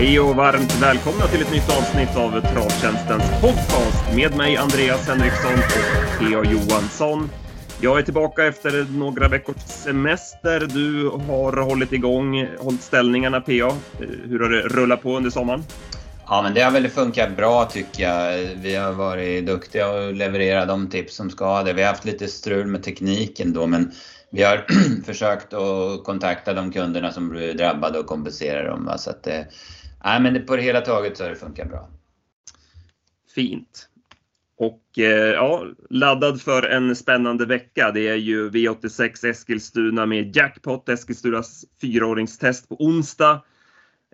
Hej och varmt välkomna till ett nytt avsnitt av Travtjänstens podcast med mig Andreas Henriksson och P.A. Johansson. Jag är tillbaka efter några veckors semester. Du har hållit igång, hållit ställningarna P.A. Eh, hur har det rullat på under sommaren? Ja, men det har väl funkat bra tycker jag. Vi har varit duktiga och levererat de tips som ska det. Vi har haft lite strul med tekniken då, men vi har försökt att kontakta de kunderna som blir drabbade och kompensera dem. Så att, eh, nej, men på det hela taget så har det funkat bra. Fint. Och eh, ja, laddad för en spännande vecka. Det är ju V86 Eskilstuna med Jackpot, Eskilstunas fyraåringstest på onsdag.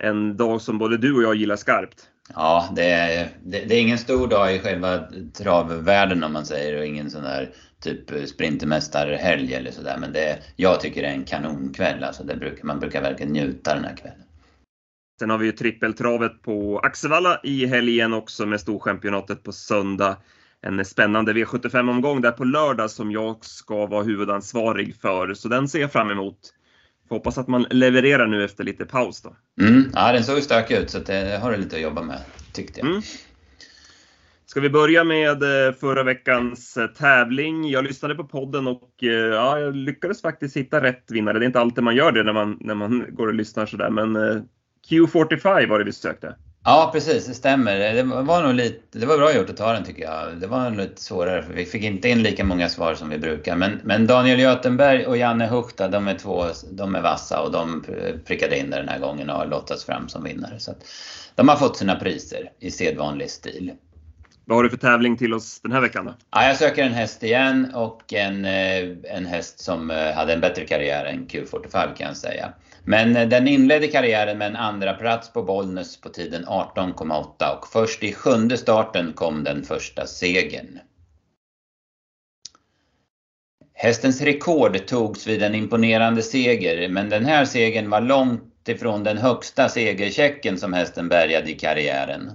En dag som både du och jag gillar skarpt. Ja, det är, det, det är ingen stor dag i själva travvärlden om man säger och ingen sån där typ sprintermästarhelg eller sådär. Men det, jag tycker det är en kanonkväll. Alltså det brukar, man brukar verkligen njuta den här kvällen. Sen har vi ju trippeltravet på Axevalla i helgen också med Storchampionatet på söndag. En spännande V75-omgång där på lördag som jag ska vara huvudansvarig för, så den ser jag fram emot. Får hoppas att man levererar nu efter lite paus då. Mm, ja, den såg stökig ut så det har du lite att jobba med, tyckte jag. Mm. Ska vi börja med eh, förra veckans eh, tävling? Jag lyssnade på podden och eh, ja, jag lyckades faktiskt hitta rätt vinnare. Det är inte alltid man gör det när man, när man går och lyssnar sådär, men Q45 var det vi sökte. Ja, precis. Det stämmer. Det var nog lite, det var bra gjort att ta den tycker jag. Det var nog lite svårare för vi fick inte in lika många svar som vi brukar. Men, men Daniel Götenberg och Janne Huchta, de är två, de är vassa och de prickade in det den här gången och har lottats fram som vinnare. Så de har fått sina priser i sedvanlig stil. Vad har du för tävling till oss den här veckan då? Ja, jag söker en häst igen och en, eh, en häst som eh, hade en bättre karriär än Q45 kan jag säga. Men eh, den inledde karriären med en andra plats på Bollnäs på tiden 18,8 och först i sjunde starten kom den första segern. Hästens rekord togs vid en imponerande seger, men den här segern var långt ifrån den högsta segerchecken som hästen bärgade i karriären.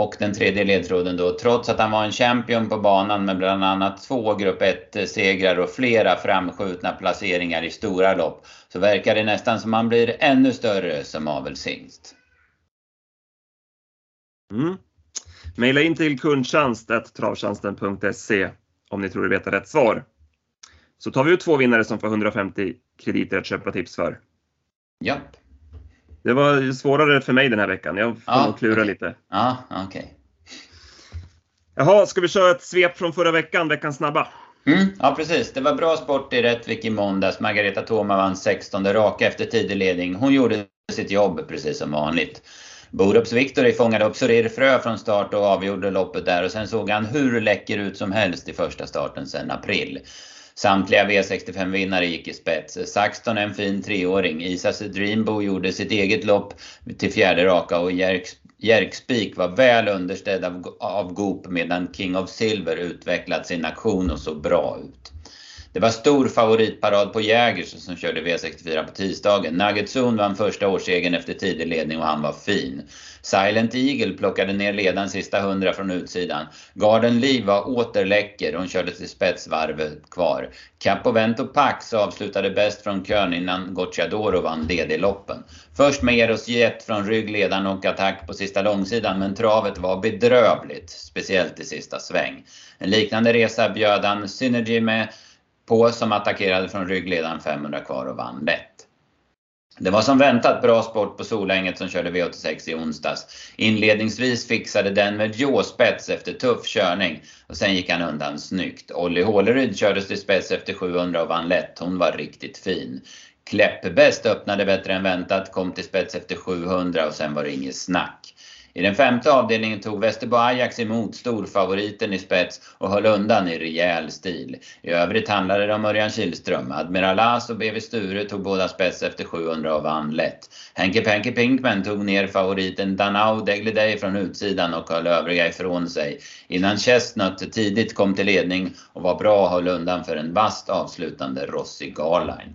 Och den tredje ledtråden då, trots att han var en champion på banan med bland annat två grupp 1-segrar och flera framskjutna placeringar i stora lopp, så verkar det nästan som han blir ännu större som avelshingst. Mm. Maila in till kundtjänst.travtjänsten.se om ni tror du vet rätt svar. Så tar vi ut två vinnare som får 150 krediter att köpa tips för. Japp. Det var svårare för mig den här veckan. Jag får ja, nog klura okay. lite. Ja, okej. Okay. Jaha, ska vi köra ett svep från förra veckan, veckans snabba? Mm, ja, precis. Det var bra sport i Rättvik i måndags. Margareta Thoma vann 16 raka efter tidig ledning. Hon gjorde sitt jobb precis som vanligt. Borups Victory fångade upp Sorir Frö från start och avgjorde loppet där och sen såg han hur läcker ut som helst i första starten sen april. Samtliga V65-vinnare gick i spets. Saxton är en fin treåring. Isas Dreambo gjorde sitt eget lopp till fjärde raka och Jerkspik var väl understödd av, av Goop medan King of Silver utvecklat sin aktion och såg bra ut. Det var stor favoritparad på Jägers som körde V64 på tisdagen. Nuggetzon vann första årssegern efter tidig ledning och han var fin. Silent Eagle plockade ner ledaren sista hundra från utsidan. Garden Lee var åter läcker. Hon körde till spetsvarvet kvar. Capovento Pax avslutade bäst från kön innan Gocciadoro vann DD-loppen. Först med Eros Jet från ryggledaren och attack på sista långsidan men travet var bedrövligt, speciellt i sista sväng. En liknande resa bjöd han Synergy med på som attackerade från ryggledaren 500 kvar och vann lätt. Det var som väntat bra sport på Solänget som körde V86 i onsdags. Inledningsvis fixade den med spets efter tuff körning och sen gick han undan snyggt. Olli Håleryd kördes till spets efter 700 och vann lätt. Hon var riktigt fin. Kläppbäst öppnade bättre än väntat, kom till spets efter 700 och sen var det inget snack. I den femte avdelningen tog Västerbo Ajax emot storfavoriten i spets och höll undan i rejäl stil. I övrigt handlade det om Örjan Kihlström. Admiral As och BV Sture tog båda spets efter 700 och vann lätt. Henke Penke Pinkman tog ner favoriten Danau Degliday från utsidan och höll övriga ifrån sig. Innan Chestnut tidigt kom till ledning och var bra och höll undan för en vast avslutande Rossi Garline.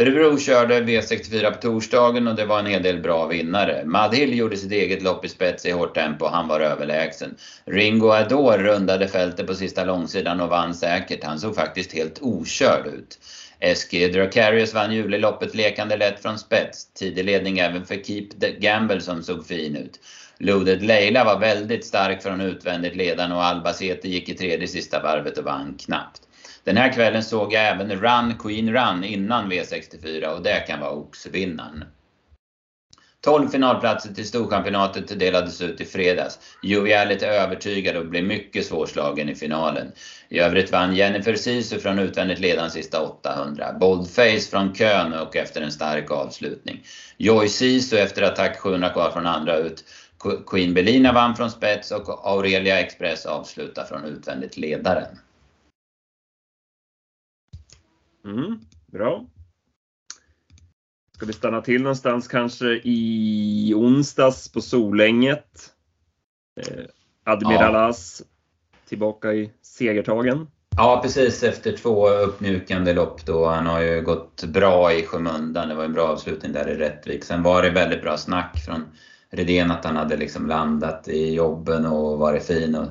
Örebro körde V64 på torsdagen och det var en hel del bra vinnare. Madhill gjorde sitt eget lopp i spets i hårt tempo och han var överlägsen. Ringo Ador rundade fältet på sista långsidan och vann säkert. Han såg faktiskt helt okörd ut. SG Dracarius vann juleloppet lekande lätt från spets. Tidig ledning även för Keep the Gamble som såg fin ut. Loaded Leila var väldigt stark från utvändigt ledande och Albacete gick i tredje sista varvet och vann knappt. Den här kvällen såg jag även Run Queen Run innan V64 och det kan vara oxvinnaren. 12 finalplatser till Storchampionatet delades ut i fredags. Joviality övertygad och blev mycket svårslagen i finalen. I övrigt vann Jennifer Sisu från utvändigt ledan sista 800. Boldface från kön och efter en stark avslutning. Joy Sisu efter attack 700 kvar från andra ut. Queen Belina vann från spets och Aurelia Express avslutar från utvändigt ledaren. Mm, bra. Ska vi stanna till någonstans kanske i onsdags på Solänget? Eh, Admiral ja. Tillbaka i segertagen. Ja, precis efter två uppmjukande lopp då. Han har ju gått bra i skymundan. Det var en bra avslutning där i Rättvik. Sen var det väldigt bra snack från Redén att han hade liksom landat i jobben och varit fin. Och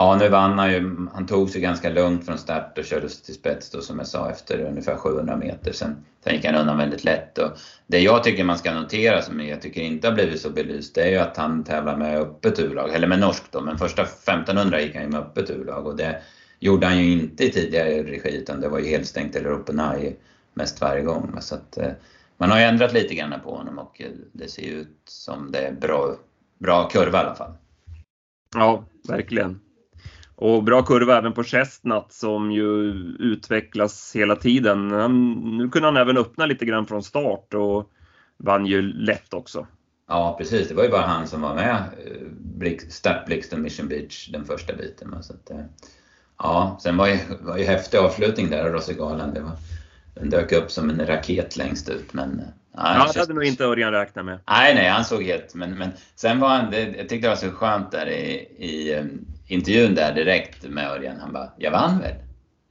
Ja, nu vann han ju. Han tog sig ganska lugnt från start och körde sig till spets då som jag sa efter ungefär 700 meter. Sen, sen gick han undan väldigt lätt. Och det jag tycker man ska notera som jag tycker inte har blivit så belyst det är ju att han tävlar med öppet urlag, eller med norskt då. Men första 1500 gick han ju med öppet urlag och det gjorde han ju inte i tidigare regi utan det var ju helt stängt eller open eye mest varje gång. Så att, eh, man har ju ändrat lite grann på honom och eh, det ser ut som det är bra, bra kurva i alla fall. Ja, verkligen. Och bra kurva även på Chestnut som ju utvecklas hela tiden. Han, nu kunde han även öppna lite grann från start och vann ju lätt också. Ja precis, det var ju bara han som var med eh, startblixten Mission Beach den första biten. Så att, eh, ja, sen var ju, var ju häftig avslutning där av Rosegalan. Det var, den dök upp som en raket längst ut men Ja, det hade nog inte Örjan räknat med. Nej, nej, han såg helt... Men, men sen var han... Det, jag tyckte det var så skönt där i, i intervjun där direkt med Örjan. Han bara, jag vann väl?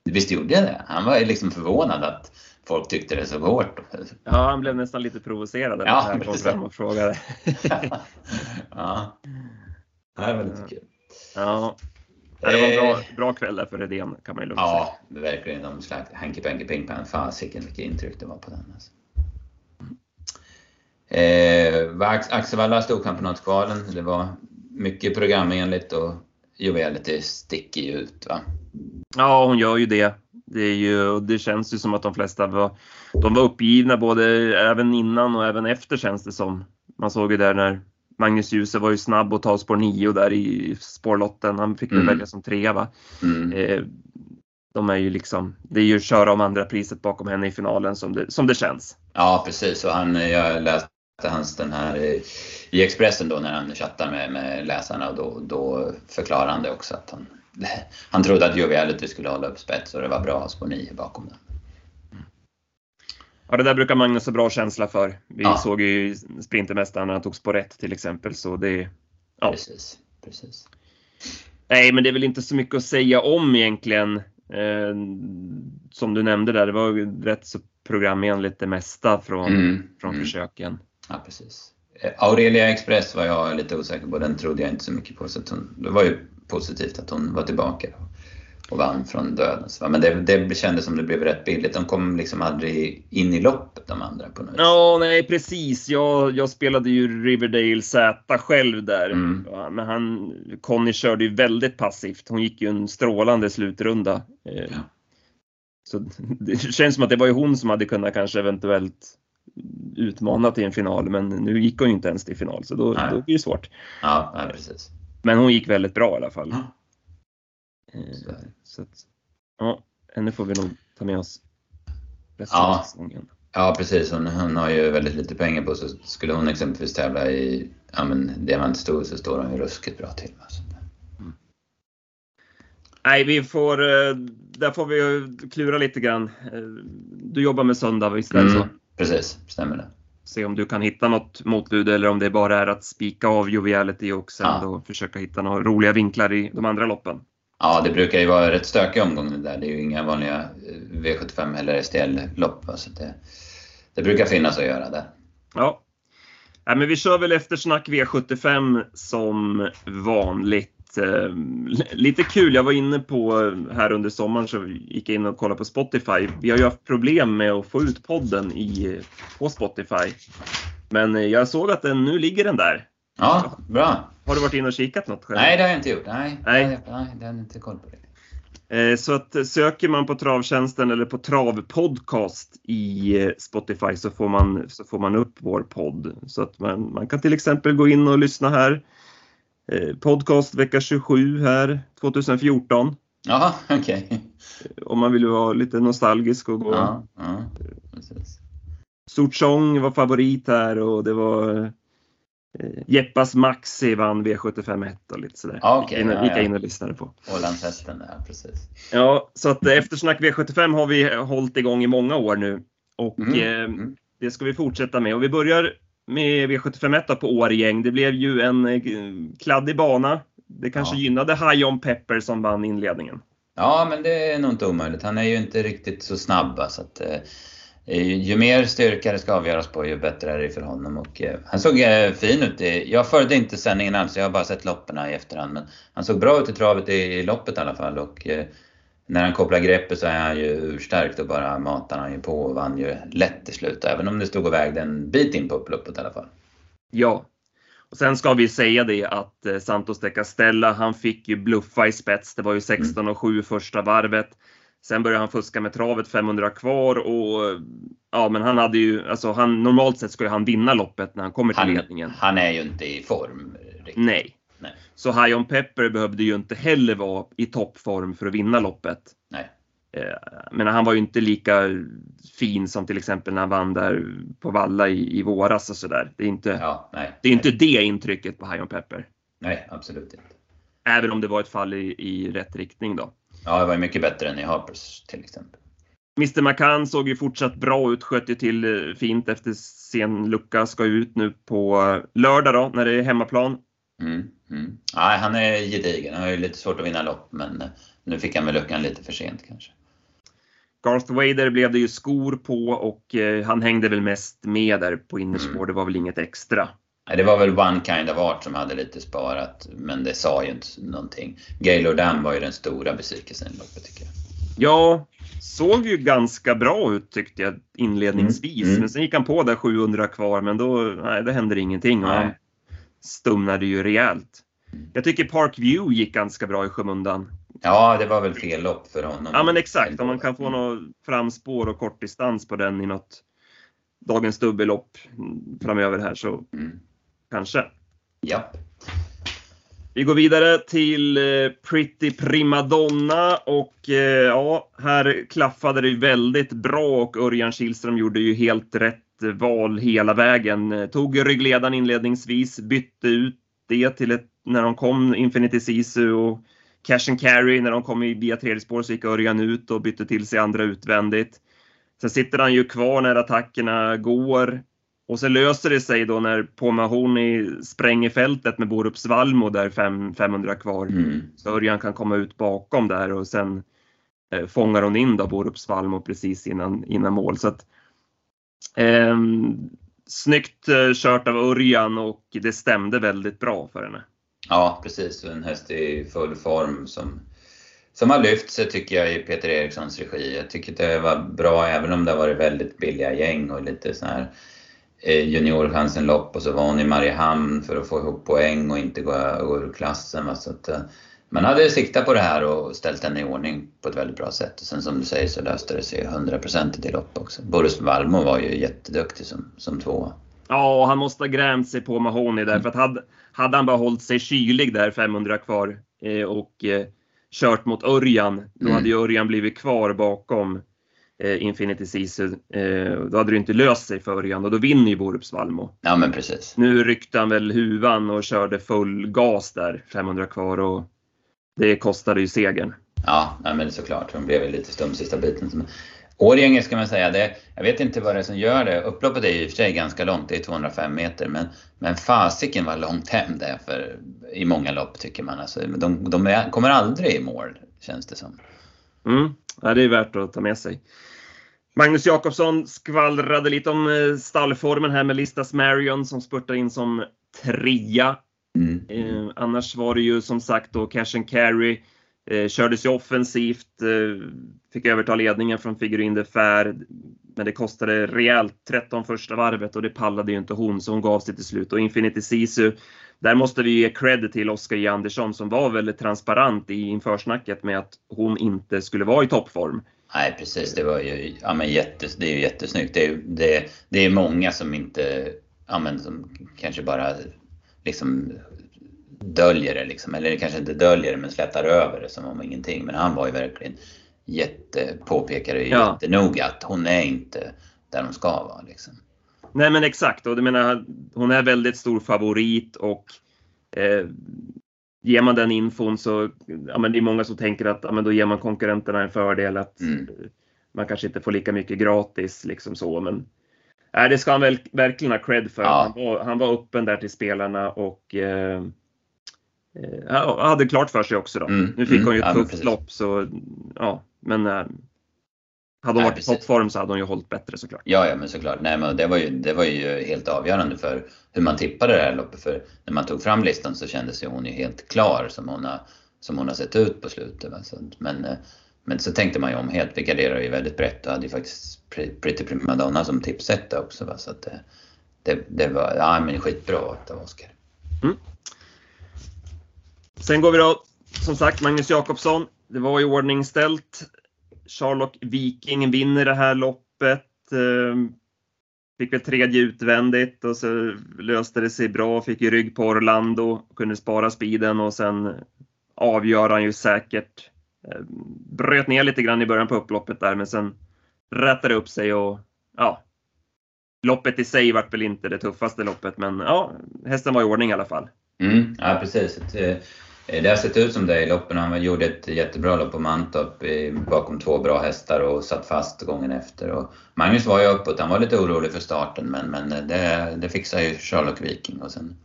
Visst gjorde jag det? Han var liksom förvånad att folk tyckte det så hårt. Ja, han blev nästan lite provocerad när ja, han kom fram och frågade. ja, det var lite kul. Ja. Det var en bra, bra kväll där för Redén kan man ju lugnt ja, säga. Ja, verkligen. De slags Hanky Panky Ping Pang. Fasiken vilket intryck det var på den. Alltså. Eh, var Axevalla storchampionatskvalen. Det var mycket programenligt och Jovelity sticker ju ut va? Ja, hon gör ju det. Det, är ju, det känns ju som att de flesta var, de var uppgivna både även innan och även efter känns det som. Man såg ju där när Magnus Djuse var ju snabb att ta spår 9 där i spårlotten. Han fick väl mm. välja som trea va. Mm. Eh, de är ju liksom, det är ju köra om andra priset bakom henne i finalen som det, som det känns. Ja precis och han, jag läste hans den här i Expressen då när han chattar med, med läsarna och då, då förklarar han det också att han, han trodde att Joviality skulle hålla upp spets och det var bra 9 bakom den. Ja, det där brukar Magnus ha bra känsla för. Vi ja. såg ju Sprintermästaren när han tog spår 1 till exempel, så det... Ja. Precis, precis. Nej, men det är väl inte så mycket att säga om egentligen. Eh, som du nämnde där, det var rätt så programenligt det mesta från, mm. från mm. försöken. Ja, precis. Eh, Aurelia Express var jag lite osäker på, den trodde jag inte så mycket på. Så hon, det var ju positivt att hon var tillbaka och vann från döden. Men det, det kändes som det blev rätt billigt. De kom liksom aldrig in i loppet de andra på något Ja, nej precis. Jag, jag spelade ju Riverdale Z själv där. Mm. Men han, Conny körde ju väldigt passivt. Hon gick ju en strålande slutrunda. Eh, ja. Så det känns som att det var ju hon som hade kunnat kanske eventuellt utmana till en final, men nu gick hon ju inte ens till final, så då, då blir det svårt. Ja, nej, precis. Men hon gick väldigt bra i alla fall. Ja. Eh, så att, ja, henne får vi nog ta med oss resten ja. av säsongen. Ja, precis. Hon, hon har ju väldigt lite pengar på sig. Skulle hon exempelvis tävla i ja, Diamantstor så står hon ju ruskigt bra till. Alltså. Mm. Nej, vi får, eh, där får vi klura lite grann. Eh, du jobbar med söndag, visst är det mm. så? Precis, stämmer det. Se om du kan hitta något motbud eller om det bara är att spika av Joviality och sen ja. då försöka hitta några roliga vinklar i de andra loppen. Ja, det brukar ju vara rätt stökiga omgångar där. Det är ju inga vanliga eh, V75 eller STL-lopp. Så det, det brukar finnas att göra där. Ja. ja men vi kör väl eftersnack V75 som vanligt. Att eh, lite kul, jag var inne på här under sommaren så gick jag in och kollade på Spotify. Vi har ju haft problem med att få ut podden i, på Spotify. Men eh, jag såg att den, nu ligger den där. Ja, bra. Har du varit inne och kikat något själv? Nej, det har jag inte gjort. Nej, Nej. nej. nej det har jag inte koll på. Det. Eh, Så att eh, söker man på Travtjänsten eller på Travpodcast i Spotify så får man, så får man upp vår podd. Så att man, man kan till exempel gå in och lyssna här. Eh, Podcast vecka 27 här 2014. Jaha, okej. Om man vill vara lite nostalgisk och gå. Ja, ja, precis. Sortsång var favorit här och det var eh, Jeppas Maxi vann V751 och lite sådär. Ja, okej, Gick in- ja, ja. in och lyssnade på. Ålandshästen där, precis. Ja, så att eh, eftersnack V75 har vi hållit igång i många år nu. Och Mm, eh, mm. det ska vi fortsätta med. Och vi börjar med V751 på Årgäng. Det blev ju en eh, kladdig bana. Det kanske Ja. gynnade High On Pepper som vann inledningen. Ja, men det är nog inte omöjligt. Han är ju inte riktigt så snabb. Så att, eh, ju mer styrka det ska avgöras på, ju bättre är det för honom. Och, eh, han såg eh, fin ut. I, jag följde inte sändningen alls, jag har bara sett loppen i efterhand. Men han såg bra ut i travet i, i loppet i alla fall. Och, eh, när han kopplar greppet så är han ju urstarkt och bara matar han ju på och vann ju lätt till slut. Även om det stod och vägde en bit in på upploppet i alla fall. Ja. Och sen ska vi säga det att eh, Santos de Castella, han fick ju bluffa i spets. Det var ju 16 och 7 första varvet. Sen började han fuska med travet 500 kvar och ja, men han hade ju, alltså han, normalt sett ska ju han vinna loppet när han kommer till Han, ledningen. han är ju inte i form riktigt. Nej. Nej. Så High On Pepper behövde ju inte heller vara i toppform för att vinna loppet. Nej. Eh, Men han var ju inte lika fin som till exempel när han vann där på Valla i, i våras och sådär. Det är inte, Ja, nej. det är inte det intrycket på High On Pepper. Nej, absolut inte. Även om det var ett fall i, i rätt riktning då. Ja, det var ju mycket bättre än i Harpers till exempel. Mr McCann såg ju fortsatt bra ut, sköt ju till eh, fint efter sen lucka, ska ut nu på eh, lördag då när det är hemmaplan. Mm, mm. Nej, han är gedigen. Han har ju lite svårt att vinna lopp, men nu fick han med luckan lite för sent kanske. Garth Wader blev det ju skor på och eh, han hängde väl mest med där på innerspår. Det var väl inget extra. Nej, det var väl One Kind of Art som hade lite sparat, men det sa ju inte någonting. Gaylord Dam var ju den stora besvikelsen i loppet tycker jag. Ja, såg ju ganska bra ut tyckte jag inledningsvis. Mm, mm. Men sen gick han på där 700 kvar, men då, nej, det hände ingenting. Nej. Stumnade ju rejält. Jag tycker Park View gick ganska bra i skymundan. Ja, det var väl fel lopp för honom. Ja men exakt, om man kan få något framspår och kortdistans på den i något dagens dubbellopp framöver här så Mm. kanske. Ja. Vi går vidare till eh, Pretty Primadonna och eh, ja, här klaffade det väldigt bra och Örjan Kihlström gjorde ju helt rätt val hela vägen. Tog ryggledaren inledningsvis, bytte ut det till ett, när de kom Infinity Sisu och Cash and Carry, när de kom i via tredje spår så gick Örjan ut och bytte till sig andra utvändigt. Sen sitter han ju kvar när attackerna går och sen löser det sig då när Pomahoni spränger fältet med Borups Valmo där fem, 500 kvar. Mm. Så Örjan kan komma ut bakom där och sen eh, fångar hon in då Borups Valmo precis innan, innan mål. Så att, Eh, snyggt eh, kört av Örjan och det stämde väldigt bra för henne. Ja, precis. En häst i full form som, som har lyft sig eh, tycker jag i Peter Erikssons regi. Jag tycker det var bra även om det har varit väldigt billiga gäng och lite sån här eh, juniorchansen-lopp och så var hon i Mariehamn för att få ihop poäng och inte gå ur klassen. Va? Så att, eh, man hade siktat på det här och ställt den i ordning på ett väldigt bra sätt. Och sen som du säger så löste det sig 100% i lopp också. Boris Valmo var ju jätteduktig som, som tvåa. Ja, och han måste ha grämt sig på Mahoney där för att hade, hade han bara hållit sig kylig där 500 kvar eh, och eh, kört mot Örjan, då Mm. hade ju Örjan blivit kvar bakom eh, Infinity Sisu. Eh, då hade det inte löst sig för Örjan och då vinner ju Borups Valmo. Ja men precis. Nu ryckte han väl huvan och körde full gas där 500 kvar och det kostade ju segern. Ja, nej, men såklart. Hon blev lite stum sista biten. Men Årjänger ska man säga, det, jag vet inte vad det är som gör det. Upploppet är ju i och för sig ganska långt, det är 205 meter. Men, men fasiken vad långt hem det är för, i många lopp tycker man. Alltså, de de är, kommer aldrig i mål, känns det som. Mm. Ja, det är värt att ta med sig. Magnus Jakobsson skvallrade lite om eh, stallformen här med Listas Marion som spurtar in som trea. Mm. Eh, annars var det ju som sagt då cash and carry. Eh, kördes ju offensivt, eh, fick överta ledningen från Figurin de Fer, men det kostade rejält 13 första varvet och det pallade ju inte hon så hon gav sig till slut. Och Infinity Sisu, där måste vi ge cred till Oskar J Andersson som var väldigt transparent i införsnacket med att hon inte skulle vara i toppform. Nej precis, det var ju ja, men jättes, det är ju jättesnyggt. Det är, det, det är många som inte, ja, men som kanske bara liksom döljer det liksom, eller kanske inte döljer det men slätar över det som om ingenting. Men han var ju verkligen jätte, påpekade ja. jättenoga att hon är inte där hon ska vara liksom. Nej men exakt och du menar hon är väldigt stor favorit och eh, ger man den infon så, ja men det är många som tänker att ja, men då ger man konkurrenterna en fördel att mm. man kanske inte får lika mycket gratis liksom så men Nej, det ska han väl, verkligen ha cred för. Ja. Han, var, han var öppen där till spelarna och eh, eh, hade klart för sig också då. Mm. Nu fick mm. hon ju ett tufft ja, lopp så ja, men eh, hade hon varit i toppform så hade hon ju hållit bättre såklart. Ja, ja men såklart. Nej, men det, var ju, det var ju helt avgörande för hur man tippade det här loppet. För när man tog fram listan så kändes ju hon ju helt klar som hon har, som hon har sett ut på slutet. Men, eh, men så tänkte man ju om helt. Vi garderade ju väldigt brett och hade ju faktiskt Pretty Primadonna som tipsetta också. Va? Så att det, det, det var ja, men skitbra av Oskar. Mm. Sen går vi då, som sagt, Magnus Jakobsson. Det var i ordning ställt. Charlotte Viking vinner det här loppet. Ehm, fick väl tredje utvändigt och så löste det sig bra. Fick ju rygg på Orlando, kunde spara speeden och sen avgör han ju säkert. Ehm, bröt ner lite grann i början på upploppet där men sen rättade upp sig och ja, loppet i sig vart väl inte det tuffaste loppet men ja, hästen var i ordning i alla fall. Mm, ja precis. Eh, Eh, det har sett ut som det i loppen. Han gjorde ett jättebra lopp på Mantorp bakom två bra hästar och satt fast gången efter. Och Magnus var ju uppåt, han var lite orolig för starten men, men det, det fixade ju Charlotte Viking. Och sen,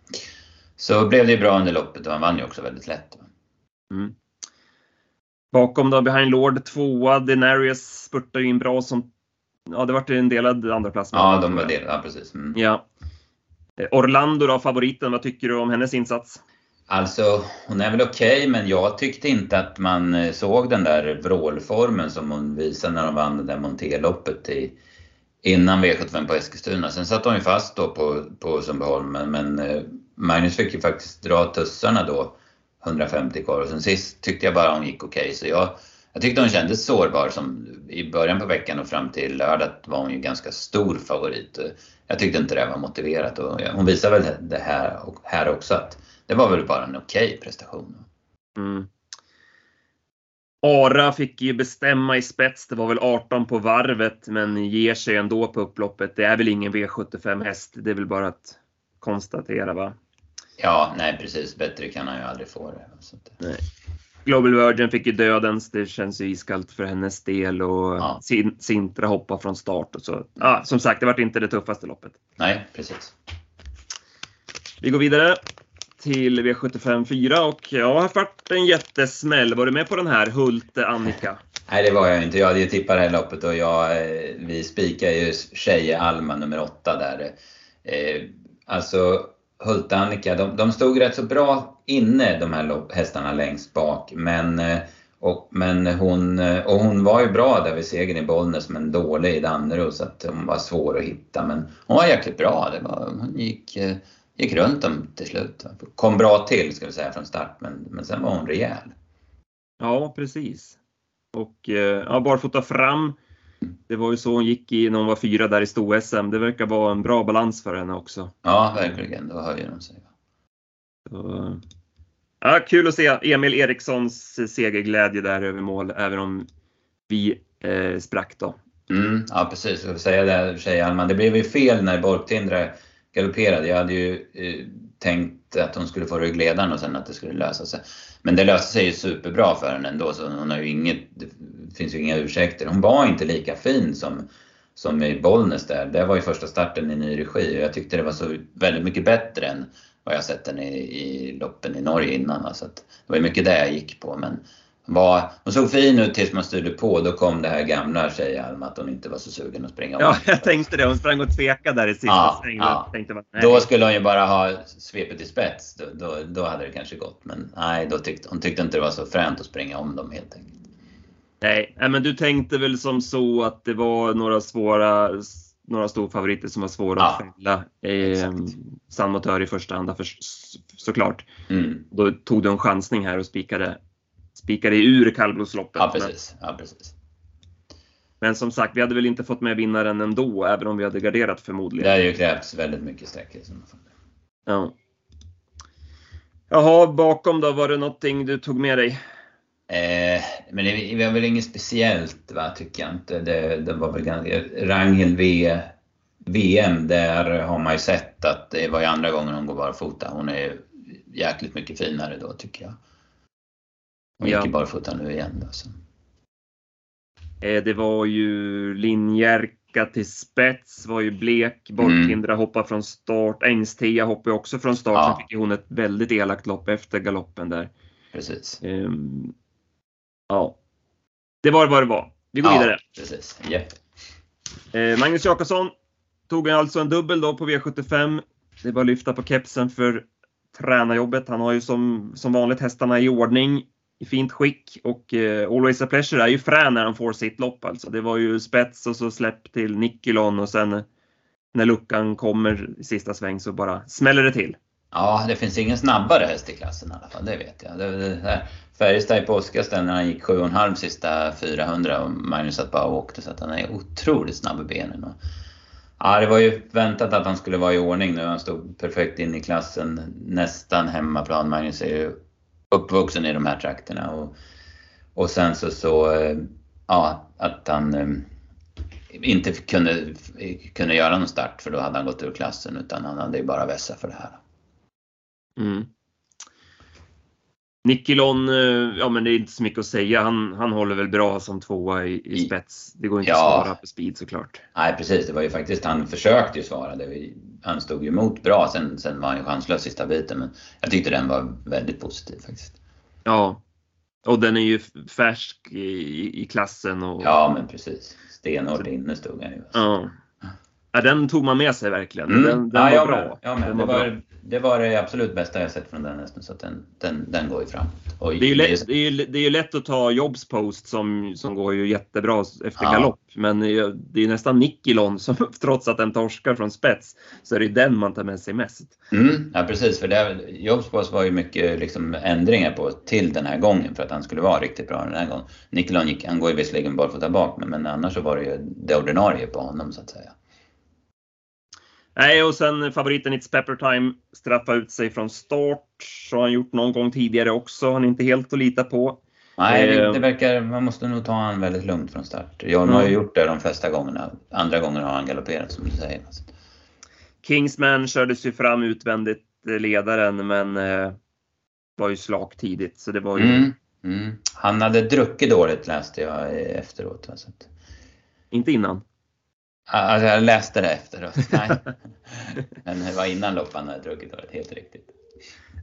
så blev det ju bra under loppet och han vann ju också väldigt lätt. Mm. Bakom då, Behind Lord tvåa, Denarius spurtade ju in bra som, ja det vart en delad andra plats. Ja, de var delade, ja precis. Mm. Ja. Eh, Orlando då, favoriten, vad tycker du om hennes insats? Alltså, hon är väl okej, okay, men jag tyckte inte att man eh, såg den där vrålformen som hon visade när hon vann det där Monteloppet i, innan V75 på Eskilstuna. Sen satt hon ju fast då på, på Sundbyholm, men, men eh, Magnus fick ju faktiskt dra tussarna då 150 kvar och sen sist tyckte jag bara hon gick okej. Okay, så jag, jag tyckte hon kändes sårbar som i början på veckan och fram till lördag var hon ju ganska stor favorit. Jag tyckte inte det var motiverat och hon visar väl det här, här också att det var väl bara en okej okay prestation. Mm. Ara fick ju bestämma i spets. Det var väl 18 på varvet, men ger sig ändå på upploppet. Det är väl ingen V75 häst. Det är väl bara att konstatera, va? Ja, nej precis. Bättre kan han ju aldrig få det. Nej. Global Virgin fick ju dödens. Det känns ju iskallt för hennes del och ja. Sintra hoppar från start och så. Ja, som sagt, det var inte det tuffaste loppet. Nej, precis. Vi går vidare till V75 4 och jag har varit en jättesmäll. Var du med på den här Hult Annika? Nej, det var jag inte. Jag hade ju tippat det här loppet och jag, eh, vi spikar ju Tjeje Alma nummer 8 där. Eh, alltså Hult Annika, de, de stod rätt så bra inne de här hästarna längst bak. Men, eh, och, men hon, eh, och hon var ju bra där vid segern i Bollnäs men dålig i Danderyd så att hon var svår att hitta. Men hon var jäkligt bra. Det var, hon gick eh, gick runt dem till slut. Kom bra till ska vi säga från start men, men sen var hon rejäl. Ja precis. Och ja, barfota fram. Det var ju så hon gick i när hon var fyra där i sto-SM. Det verkar vara en bra balans för henne också. Ja verkligen, då höjer hon sig. Så, ja, kul att se Emil Erikssons segerglädje där över mål även om vi eh, sprack då. Mm, ja precis, jag vill säga det tjej Alman. Det blev ju fel när Borgtindra galopperade. Jag hade ju eh, tänkt att hon skulle få ryggledaren och sen att det skulle lösa sig. Men det löste sig ju superbra för henne ändå så hon har ju inget, det finns ju inga ursäkter. Hon var inte lika fin som, som i Bollnäs där. Det var ju första starten i ny regi och jag tyckte det var så väldigt mycket bättre än vad jag sett henne i, i loppen i Norge innan. Så det var ju mycket det jag gick på men var, hon såg fin ut tills man styrde på. Då kom det här gamla tjejen att hon inte var så sugen att springa om. Ja, jag tänkte det. Hon sprang och tvekade där i sista Ja, svängen. ja. Då skulle hon ju bara ha svepet i spets. Då, då, då hade det kanske gått. Men nej, då tyckte, hon tyckte inte det var så fränt att springa om dem helt enkelt. Nej, men du tänkte väl som så att det var några svåra, några storfavoriter som var svåra Ja, att fälla. Eh. San Motör i första hand för, såklart. Mm. Då tog du en chansning här och spikade, spikade ur kallblodsloppet. Ja, precis. Ja, precis. men som sagt, vi hade väl inte fått med vinnaren ändå, även om vi hade garderat Det förmodligen. har ju krävts väldigt mycket sträckor. i sådana fall. Ja. Jaha, bakom då, var det någonting du tog med dig? Eh, men det, det var väl inget speciellt va, tycker jag inte. Det, det var väl ganska, Ragnhild v, VM, där har man ju sett att det var ju andra gången hon går barfota. Hon är jäkligt mycket finare då tycker jag. Hon gick Ja. ju barfota nu igen då. Så. Eh, det var ju Linjärka till spets, var ju blek. Borkhindra hoppade från start. Ängstia hoppade också från start. Ja. Sen fick hon ett väldigt elakt lopp efter galoppen där. Precis. Ehm, ja. Det var vad det var. Vi går ja, vidare. Precis. Eh, Magnus Jakobsson tog alltså en dubbel då på V75. Det är bara att lyfta på kepsen för tränarjobbet. Han har ju som, som vanligt hästarna i ordning, i fint skick och eh, Always a Pleasure är ju frän när han får sitt lopp alltså. Det var ju spets och så släpp till Nikolon och sen när luckan kommer i sista sväng så bara smäller det till. Ja, det finns ingen snabbare häst i klassen i alla fall, det vet jag. Det, det. Färjestad i påskas när han gick 7,5 sista 400 och Magnus satt bara och åkte så att han är otroligt snabb i benen. Och, ja, det var ju väntat att han skulle vara i ordning nu. Han stod perfekt in i klassen, nästan hemmaplan. Magnus är ju uppvuxen i de här trakterna. Och, och sen så, så eh, ja, att han eh, inte kunde, kunde göra någon start för då hade han gått ur klassen utan han hade ju bara vässa för det här. Mm. Nikolon, eh, ja men det är inte så mycket att säga. Han, han håller väl bra som tvåa i, i spets. Det går inte Ja. att svara på speed såklart. Nej precis, det var ju faktiskt, han försökte ju svara. Det han stod ju emot bra, sen, sen var han ju chanslös sista biten. Men jag tyckte den var väldigt positiv faktiskt. Ja. Och den är ju färsk i, i klassen och Ja men precis. Stenhårt inne stod han ju. ja. Ja, den tog man med sig verkligen. Mm. Den, den ja, var bra. Jag med. Den Det, var bra. det var det absolut bästa jag sett från den hästen, så att den, den, den går ju fram. Och Det är, ju lätt, det, är ju, det är lätt att ta Jobs post som, som går ju jättebra efter Ja. galopp. Men det är det är nästan Nikolon som trots att den torskar från spets så är det den man tar med sig mest. Mm, ja precis, för det, Jobspås var ju mycket liksom ändringar på till den här gången för att han skulle vara riktigt bra den här gången. Nikolon gick, han går ju visserligen barfota bak men, men annars så var det ju det ordinarie på honom så att säga. Nej, och sen favoriten It's Pepper Time straffa ut sig från start. Så har han gjort någon gång tidigare också. Han är inte helt att lita på. Nej, det, Eh. det verkar, man måste nog ta han väldigt lugnt från start. John Ja. har ju gjort det de flesta gångerna. Andra gånger har han galopperat som du säger. Kingsman kördes ju fram utvändigt eh, ledaren, men eh, var ju slak tidigt. Så det var ju Mm, mm. Han hade druckit dåligt läste jag eh, efteråt. va, Så att, inte innan. Alltså, jag läste det efteråt. Nej. Men det var innan lopp han hade druckit dåligt, helt riktigt.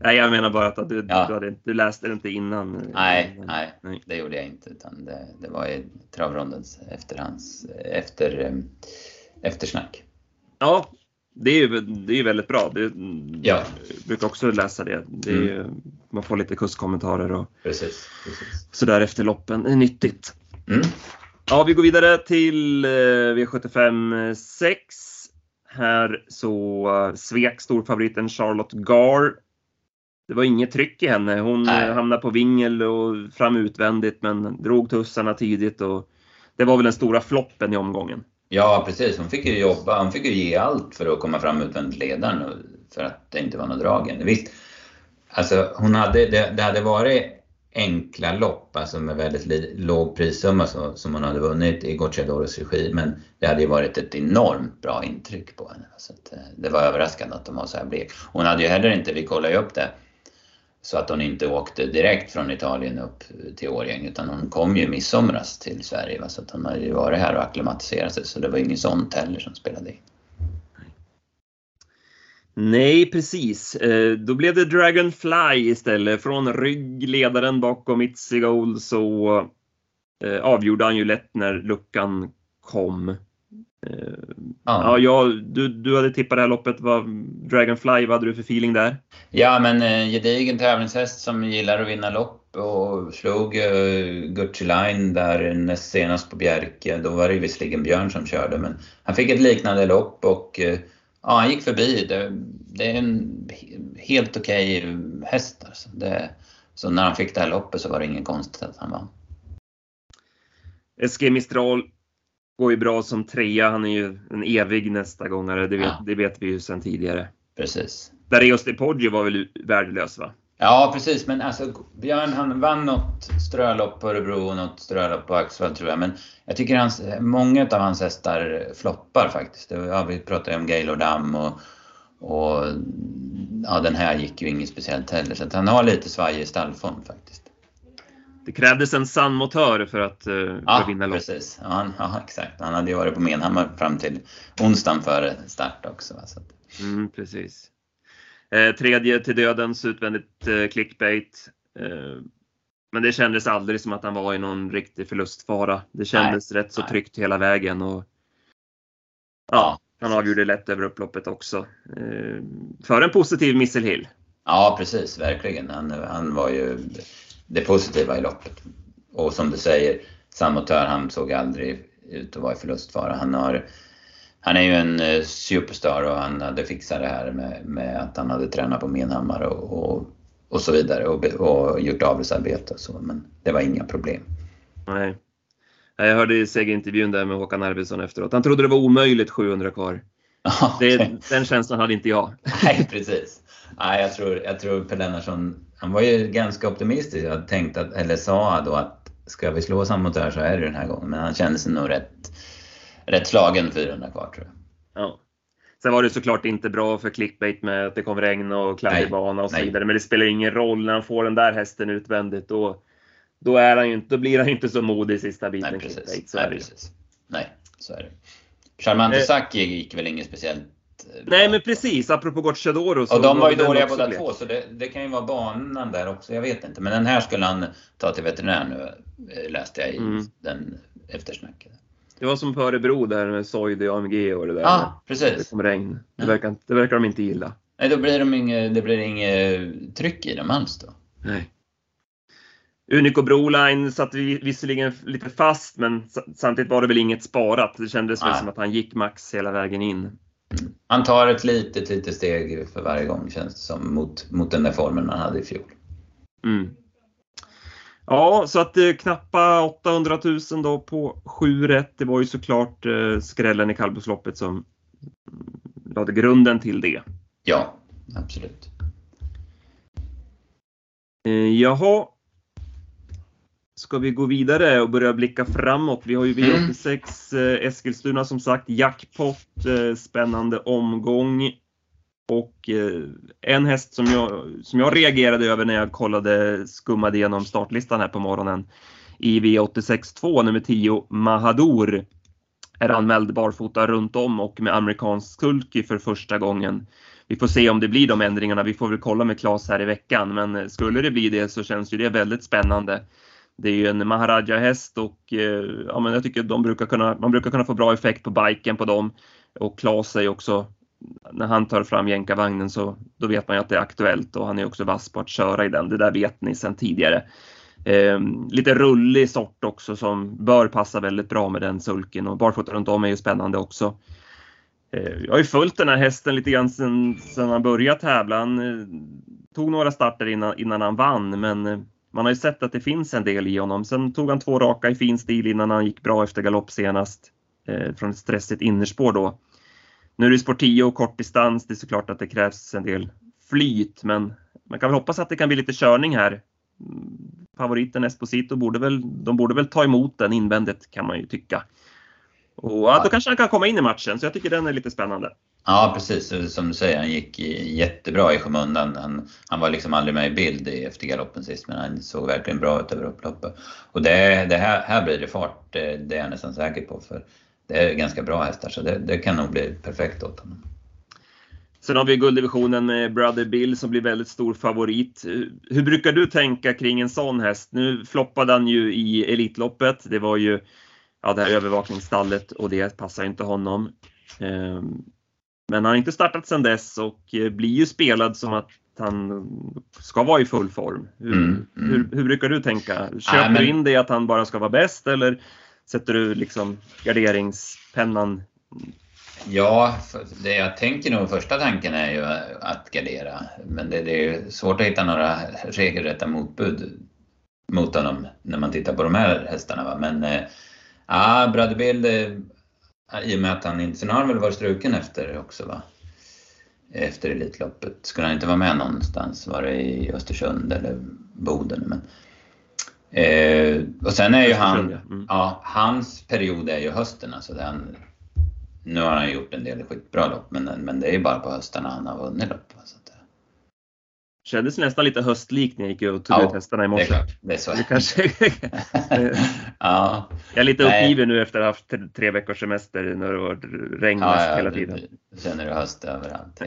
Nej, jag menar bara att du, Ja. du, hade, du läste det inte innan. Nej, nej, nej. det gjorde jag inte. Utan det, det var i travrondens efterhands, efter, eh, eftersnack. Ja, det är ju det är väldigt bra. Det, Ja. Jag brukar också läsa det. det Mm. ju- Man får lite kustkommentarer och Precis, precis. sådär efter loppen. Det är nyttigt. Mm. Ja, vi går vidare till eh, V75 6. Här så uh, svek storfavoriten Charlotte Gar. Det var inget tryck i henne. Hon Nej. eh, hamnade på vingel och fram utvändigt men drog tussarna tidigt och det var väl den stora floppen i omgången. Ja, precis. Hon fick ju jobba, hon fick ju ge allt för att komma fram utvändigt ledaren för att det inte var något dragen. Visst, alltså hon hade, det, det hade varit enkla lopp, alltså med väldigt låg prissumma så, som hon hade vunnit i Gocciadoros regi, men det hade ju varit ett enormt bra intryck på henne. Så att, eh, det var överraskande att de var så här blek. Hon hade ju heller inte, vi kollade ju upp det, så att hon inte åkte direkt från Italien upp till Årjäng utan hon kom ju i midsomras till Sverige. Va? Så att hon hade ju varit här och acklimatiserat sig så det var inget sånt heller som spelade in. Nej, precis. Eh, då blev det Dragonfly istället. Från ryggledaren bakom Itzy Gold så eh, avgjorde han ju lätt när luckan kom. Eh, ja, ja du, du hade tippat det här loppet. Vad, Dragonfly, vad hade du för feeling där? Ja, men eh, gedigen tävlingshäst som gillar att vinna lopp och slog eh, Gucci Line där näst senast på Bjerke. Då var det visserligen Björn som körde, men han fick ett liknande lopp och ja, han gick förbi. Det, det är en helt okej okay häst. Alltså. Det, så när han fick det här loppet så var det ingen konstigt att han vann. SG Mistral går ju bra som trea. Han är ju en evig nästa gångare. Det vet, ja. det vet vi ju sedan tidigare. Precis. Dareos de Poggio var väl värdelös va? Ja precis, men alltså Björn han vann något strölopp på Örebro och något strölopp på Axevall tror jag. Men jag tycker hans, många av hans hästar floppar faktiskt. Ja, vi pratade om Gaylord Dam och, och ja, den här gick ju inget speciellt heller. Så han har lite svajig stallform faktiskt. Det krävdes en sann motör för att, uh, för ja, att vinna loppet. Precis. Ja, han, ja, exakt. Han hade ju varit på Menhammar fram till onsdagen före start också. Så mm, precis. Eh, tredje till dödens utvändigt eh, clickbait. Eh, men det kändes aldrig som att han var i någon riktig förlustfara. Det kändes nej, rätt så nej. tryggt hela vägen. Och, ja, han avgjorde lätt över upploppet också. För en positiv Missile Hill. Ja, precis. Verkligen. Han, han var ju det positiva i loppet. Och som du säger, Samotör han såg aldrig ut att vara i förlustfara. Han har han är ju en eh, superstar och han hade fixat det här med, med att han hade tränat på Menhammar och, och, och så vidare och, och gjort avelsarbete och så. Men det var inga problem. Nej. Jag hörde i segerintervjun där med Håkan Arvidsson efteråt. Han trodde det var omöjligt 700 kvar. Okay. Det, den känslan hade inte jag. Nej, precis. Nej, jag tror, jag tror Per Lennartsson, han var ju ganska optimistisk. Jag tänkte att, eller sa då att ska vi slå samma mot det här så är det den här gången. Men han kände sig nog rätt rätt slagen 400 kvar tror jag. Ja. Sen var det såklart inte bra för clickbait med att det kom regn och kladdig bana och så nej. vidare. Men det spelar ingen roll när han får den där hästen utvändigt. Då, då, är han ju inte, då blir han inte så modig i sista biten. Nej, precis. Så nej, precis. Nej, så är det. Charmante eh. Saki gick väl inget speciellt eh, Nej men precis, apropå Gocciadoro. Och de var ju dåliga båda två så det, det, kan ju vara banan där också, jag vet inte. Men den här skulle han ta till veterinär nu, eh, läste jag i mm. den eftersnacket. Det var som på Örebro där med Soide och AMG och det där. Ja, precis. Det kom regn. Det verkar, det verkar de inte gilla. Nej, då blir de inge, det blir inget tryck i dem alls då. Nej. Unico Broline satt vi visserligen lite fast, men samtidigt var det väl inget sparat. Det kändes väl som att han gick max hela vägen in. Han tar ett litet, litet steg för varje gång känns det som, mot, mot den där formen han hade i fjol. Mm. Ja, så att eh, knappa 800 000 då på 7 rätt. Det var ju såklart eh, skrällen i kallblodsloppet som lade grunden till det. Ja, absolut. Eh, jaha. Ska vi gå vidare och börja blicka framåt? Vi har ju V86 mm. eh, Eskilstuna som sagt, jackpot, eh, spännande omgång. Och eh, en häst som jag, som jag reagerade över när jag kollade, skummade igenom startlistan här på morgonen i V86 2, nummer 10, Mahadour, är anmäld barfota runt om och med amerikansk sulky för första gången. Vi får se om det blir de ändringarna. Vi får väl kolla med Claes här i veckan, men eh, skulle det bli det så känns ju det väldigt spännande. Det är ju en Maharaja-häst och eh, ja, men jag tycker de brukar kunna, man brukar kunna få bra effekt på biken på dem. Och Claes är ju också när han tar fram jänkarvagnen så då vet man ju att det är aktuellt och han är också vass på att köra i den. Det där vet ni sedan tidigare. Eh, lite rullig sort också som bör passa väldigt bra med den sulken och barfota runt om är ju spännande också. Eh, jag har ju följt den här hästen lite grann sedan, sedan han började tävla. Han eh, tog några starter innan, innan han vann men eh, man har ju sett att det finns en del i honom. Sen tog han två raka i fin stil innan han gick bra efter galopp senast eh, från ett stressigt innerspår då. Nu är det sport 10 och kort distans. Det är såklart att det krävs en del flyt, men man kan väl hoppas att det kan bli lite körning här. Favoriten Esposito borde väl, de borde väl ta emot den invändigt kan man ju tycka. Och ja, då kanske han kan komma in i matchen, så jag tycker den är lite spännande. Ja, precis. Som du säger, han gick jättebra i skymundan. Han, han var liksom aldrig med i bild efter galoppen sist, men han såg verkligen bra ut över upploppet. Och det, det här, här blir det fart, det, det är jag nästan säker på. För det är ganska bra hästar så det, det kan nog bli perfekt åt honom. Sen har vi gulddivisionen med Brother Bill som blir väldigt stor favorit. Hur brukar du tänka kring en sån häst? Nu floppade han ju i Elitloppet. Det var ju ja, det här övervakningsstallet och det passar inte honom. Ehm, men han har inte startat sedan dess och blir ju spelad som att han ska vara i full form. Hur, mm, mm. hur, hur brukar du tänka? Köper du in det att han bara ska vara bäst eller sätter du liksom garderingspennan Ja, det jag tänker nog första tanken är ju att gardera. Men det, det är svårt att hitta några regelrätta motbud mot honom när man tittar på de här hästarna. Va? Men eh, ja, Brother Bill, eh, i och med att han inte, sen har han väl varit struken efter också va? Efter Elitloppet. Skulle han inte vara med någonstans? Var det i Östersund eller Boden? Men, eh, och sen är ju han, mm. ja, hans period är ju hösten alltså. Den, nu har han gjort en del skitbra lopp, men, men det är ju bara på höstarna han har vunnit lopp. Så att, Kändes nästan lite höstlikt när jag gick och tog ja, ut hästarna i morse. Det är klart. Det är så. Det kanske... ja. Jag är lite uppgiven nu efter att ha haft tre veckors semester när det var regn ja, ja, hela tiden. Du känner du höst överallt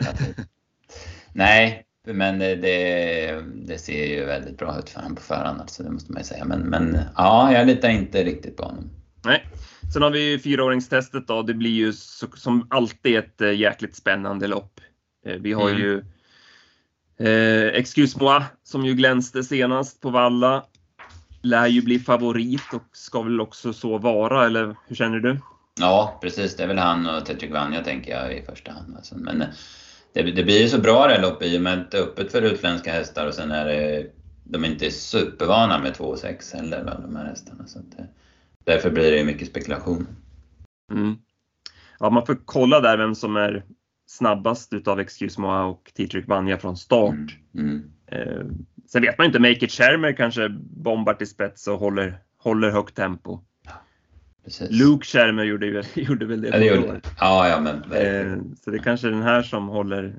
Nej, men det, det, det, ser ju väldigt bra ut för honom på förhand, alltså, det måste man ju säga. Men, men ja, jag litar inte riktigt på honom. Nej. Sen har vi fyraåringstestet då. Det blir ju så, som alltid ett äh, jäkligt spännande lopp. Eh, vi har mm. ju eh, Excuse moi som ju glänste senast på Valla. Lär ju bli favorit och ska väl också så vara, eller hur känner du? Ja, precis. Det är väl han och Tetrick Vanja tänker jag i första hand. Alltså, men eh, det, det blir ju så bra det här loppet i och med att det är öppet för utländska hästar och sen är det de är inte supervana med 2,6 heller, de här hästarna. Så att, Därför blir det mycket spekulation. Mm. Ja, man får kolla där vem som är snabbast utav Excuse Moa och T-Trick Vanja från start. Mm. Mm. Eh, sen vet man inte, Make It Shermer kanske bombar till spets och håller, håller högt tempo. Precis. Luke Shermer gjorde, gjorde väl det, ja, det gjorde. Ja, ja, men... Eh, så det är kanske är den här som håller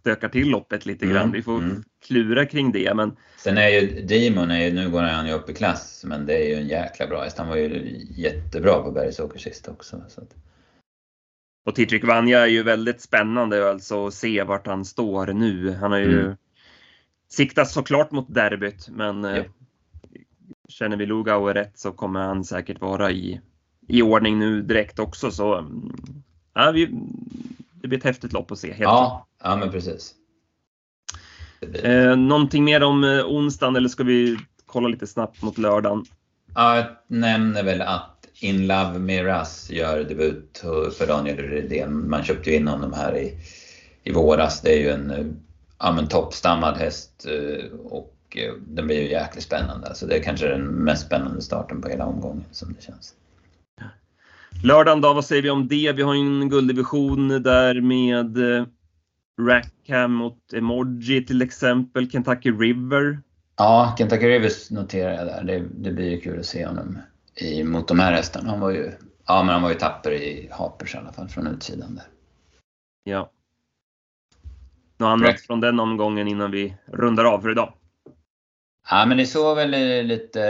stökar till loppet lite grann. Mm, Vi får mm. klura kring det. Men... Sen är ju Demon, är ju, nu går han ju upp i klass, men det är ju en jäkla bra häst. Han var ju jättebra på Bergsåker sist också. Så att... Och Titrick Vanja är ju väldigt spännande alltså att se vart han står nu. Han har ju mm. siktat såklart mot derbyt, men ja. Eh, känner vi Lugauer rätt så kommer han säkert vara i, i ordning nu direkt också. Så ja, vi, det blir ett häftigt lopp att se. Helt ja, ja, men precis. Eh, någonting mer om eh, onsdagen eller ska vi kolla lite snabbt mot lördagen? Ja, jag nämner väl att In Love Miras gör debut för Daniel Redén. Man köpte ju in honom här i, i våras. Det är ju en ja, men toppstammad häst eh, och eh, den blir ju jäkligt spännande. Så det är kanske den mest spännande starten på hela omgången som det känns. Lördagen då, vad säger vi om det? Vi har ju en gulddivision där med eh, Rackham mot Emoji till exempel, Kentucky River. Ja, Kentucky Rivers noterar jag där. Det, det blir ju kul att se honom i, mot de här hästarna. Han var ju, ja, men han var ju tapper i Hapers i alla fall från utsidan där. Ja. Något annat Rack. från den omgången innan vi rundar av för idag? Ja, men det såg väl lite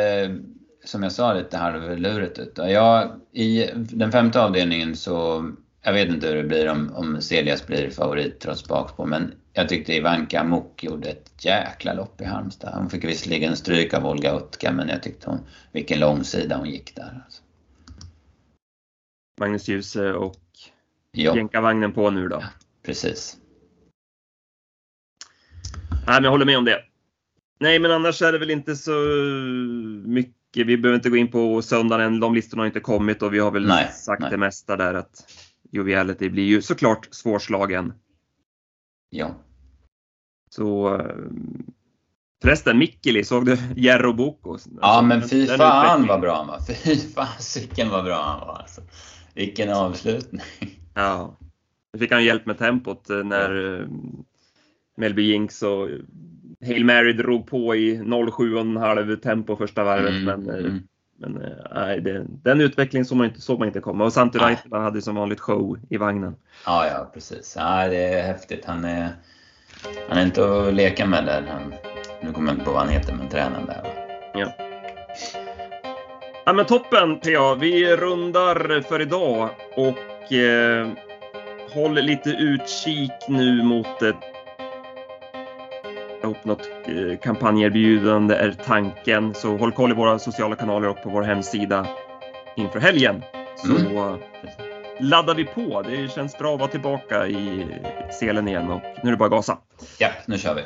som jag sa, lite halvlurigt ut. Jag, I den femte avdelningen så, jag vet inte hur det blir om, om Celias blir favorit trots bakspår, men jag tyckte Ivanka Mok gjorde ett jäkla lopp i Halmstad. Hon fick visserligen stryk av Olga Utka, men jag tyckte hon, vilken långsida hon gick där. Alltså. Magnus Djuse och jänkarvagnen på nu då? Ja, precis. Nej, men jag håller med om det. Nej, men annars är det väl inte så mycket vi behöver inte gå in på söndagen än. De listorna har inte kommit och vi har väl nej, sagt nej. det mesta där att Joviality blir ju såklart svårslagen. Ja. Så Förresten, Mikkeli, såg du Jerro Boko? Ja, men fy fan vad bra han var. Fy fasiken vad bra han var. Alltså. Vilken avslutning. Ja. Nu fick han hjälp med tempot eh, när eh, Melby Jinx och Hail Mary drog på i 07,5 tempo första varvet. Mm, men eh, mm. men eh, nej, det, den utvecklingen såg man inte, såg man inte komma. Och Santi Raitala hade som vanligt show i vagnen. Ja, ja precis. Ja, det är häftigt. Han är, han är inte att leka med där. Han, nu kommer jag inte på vad han heter, men tränaren där. Ja. Ja men toppen PA, vi rundar för idag och eh, håll lite utkik nu mot ett upp något eh, kampanjerbjudande är tanken. Så håll koll i våra sociala kanaler och på vår hemsida inför helgen. Så mm. laddar vi på. Det känns bra att vara tillbaka i selen igen och nu är det bara att gasa. Ja, nu kör vi.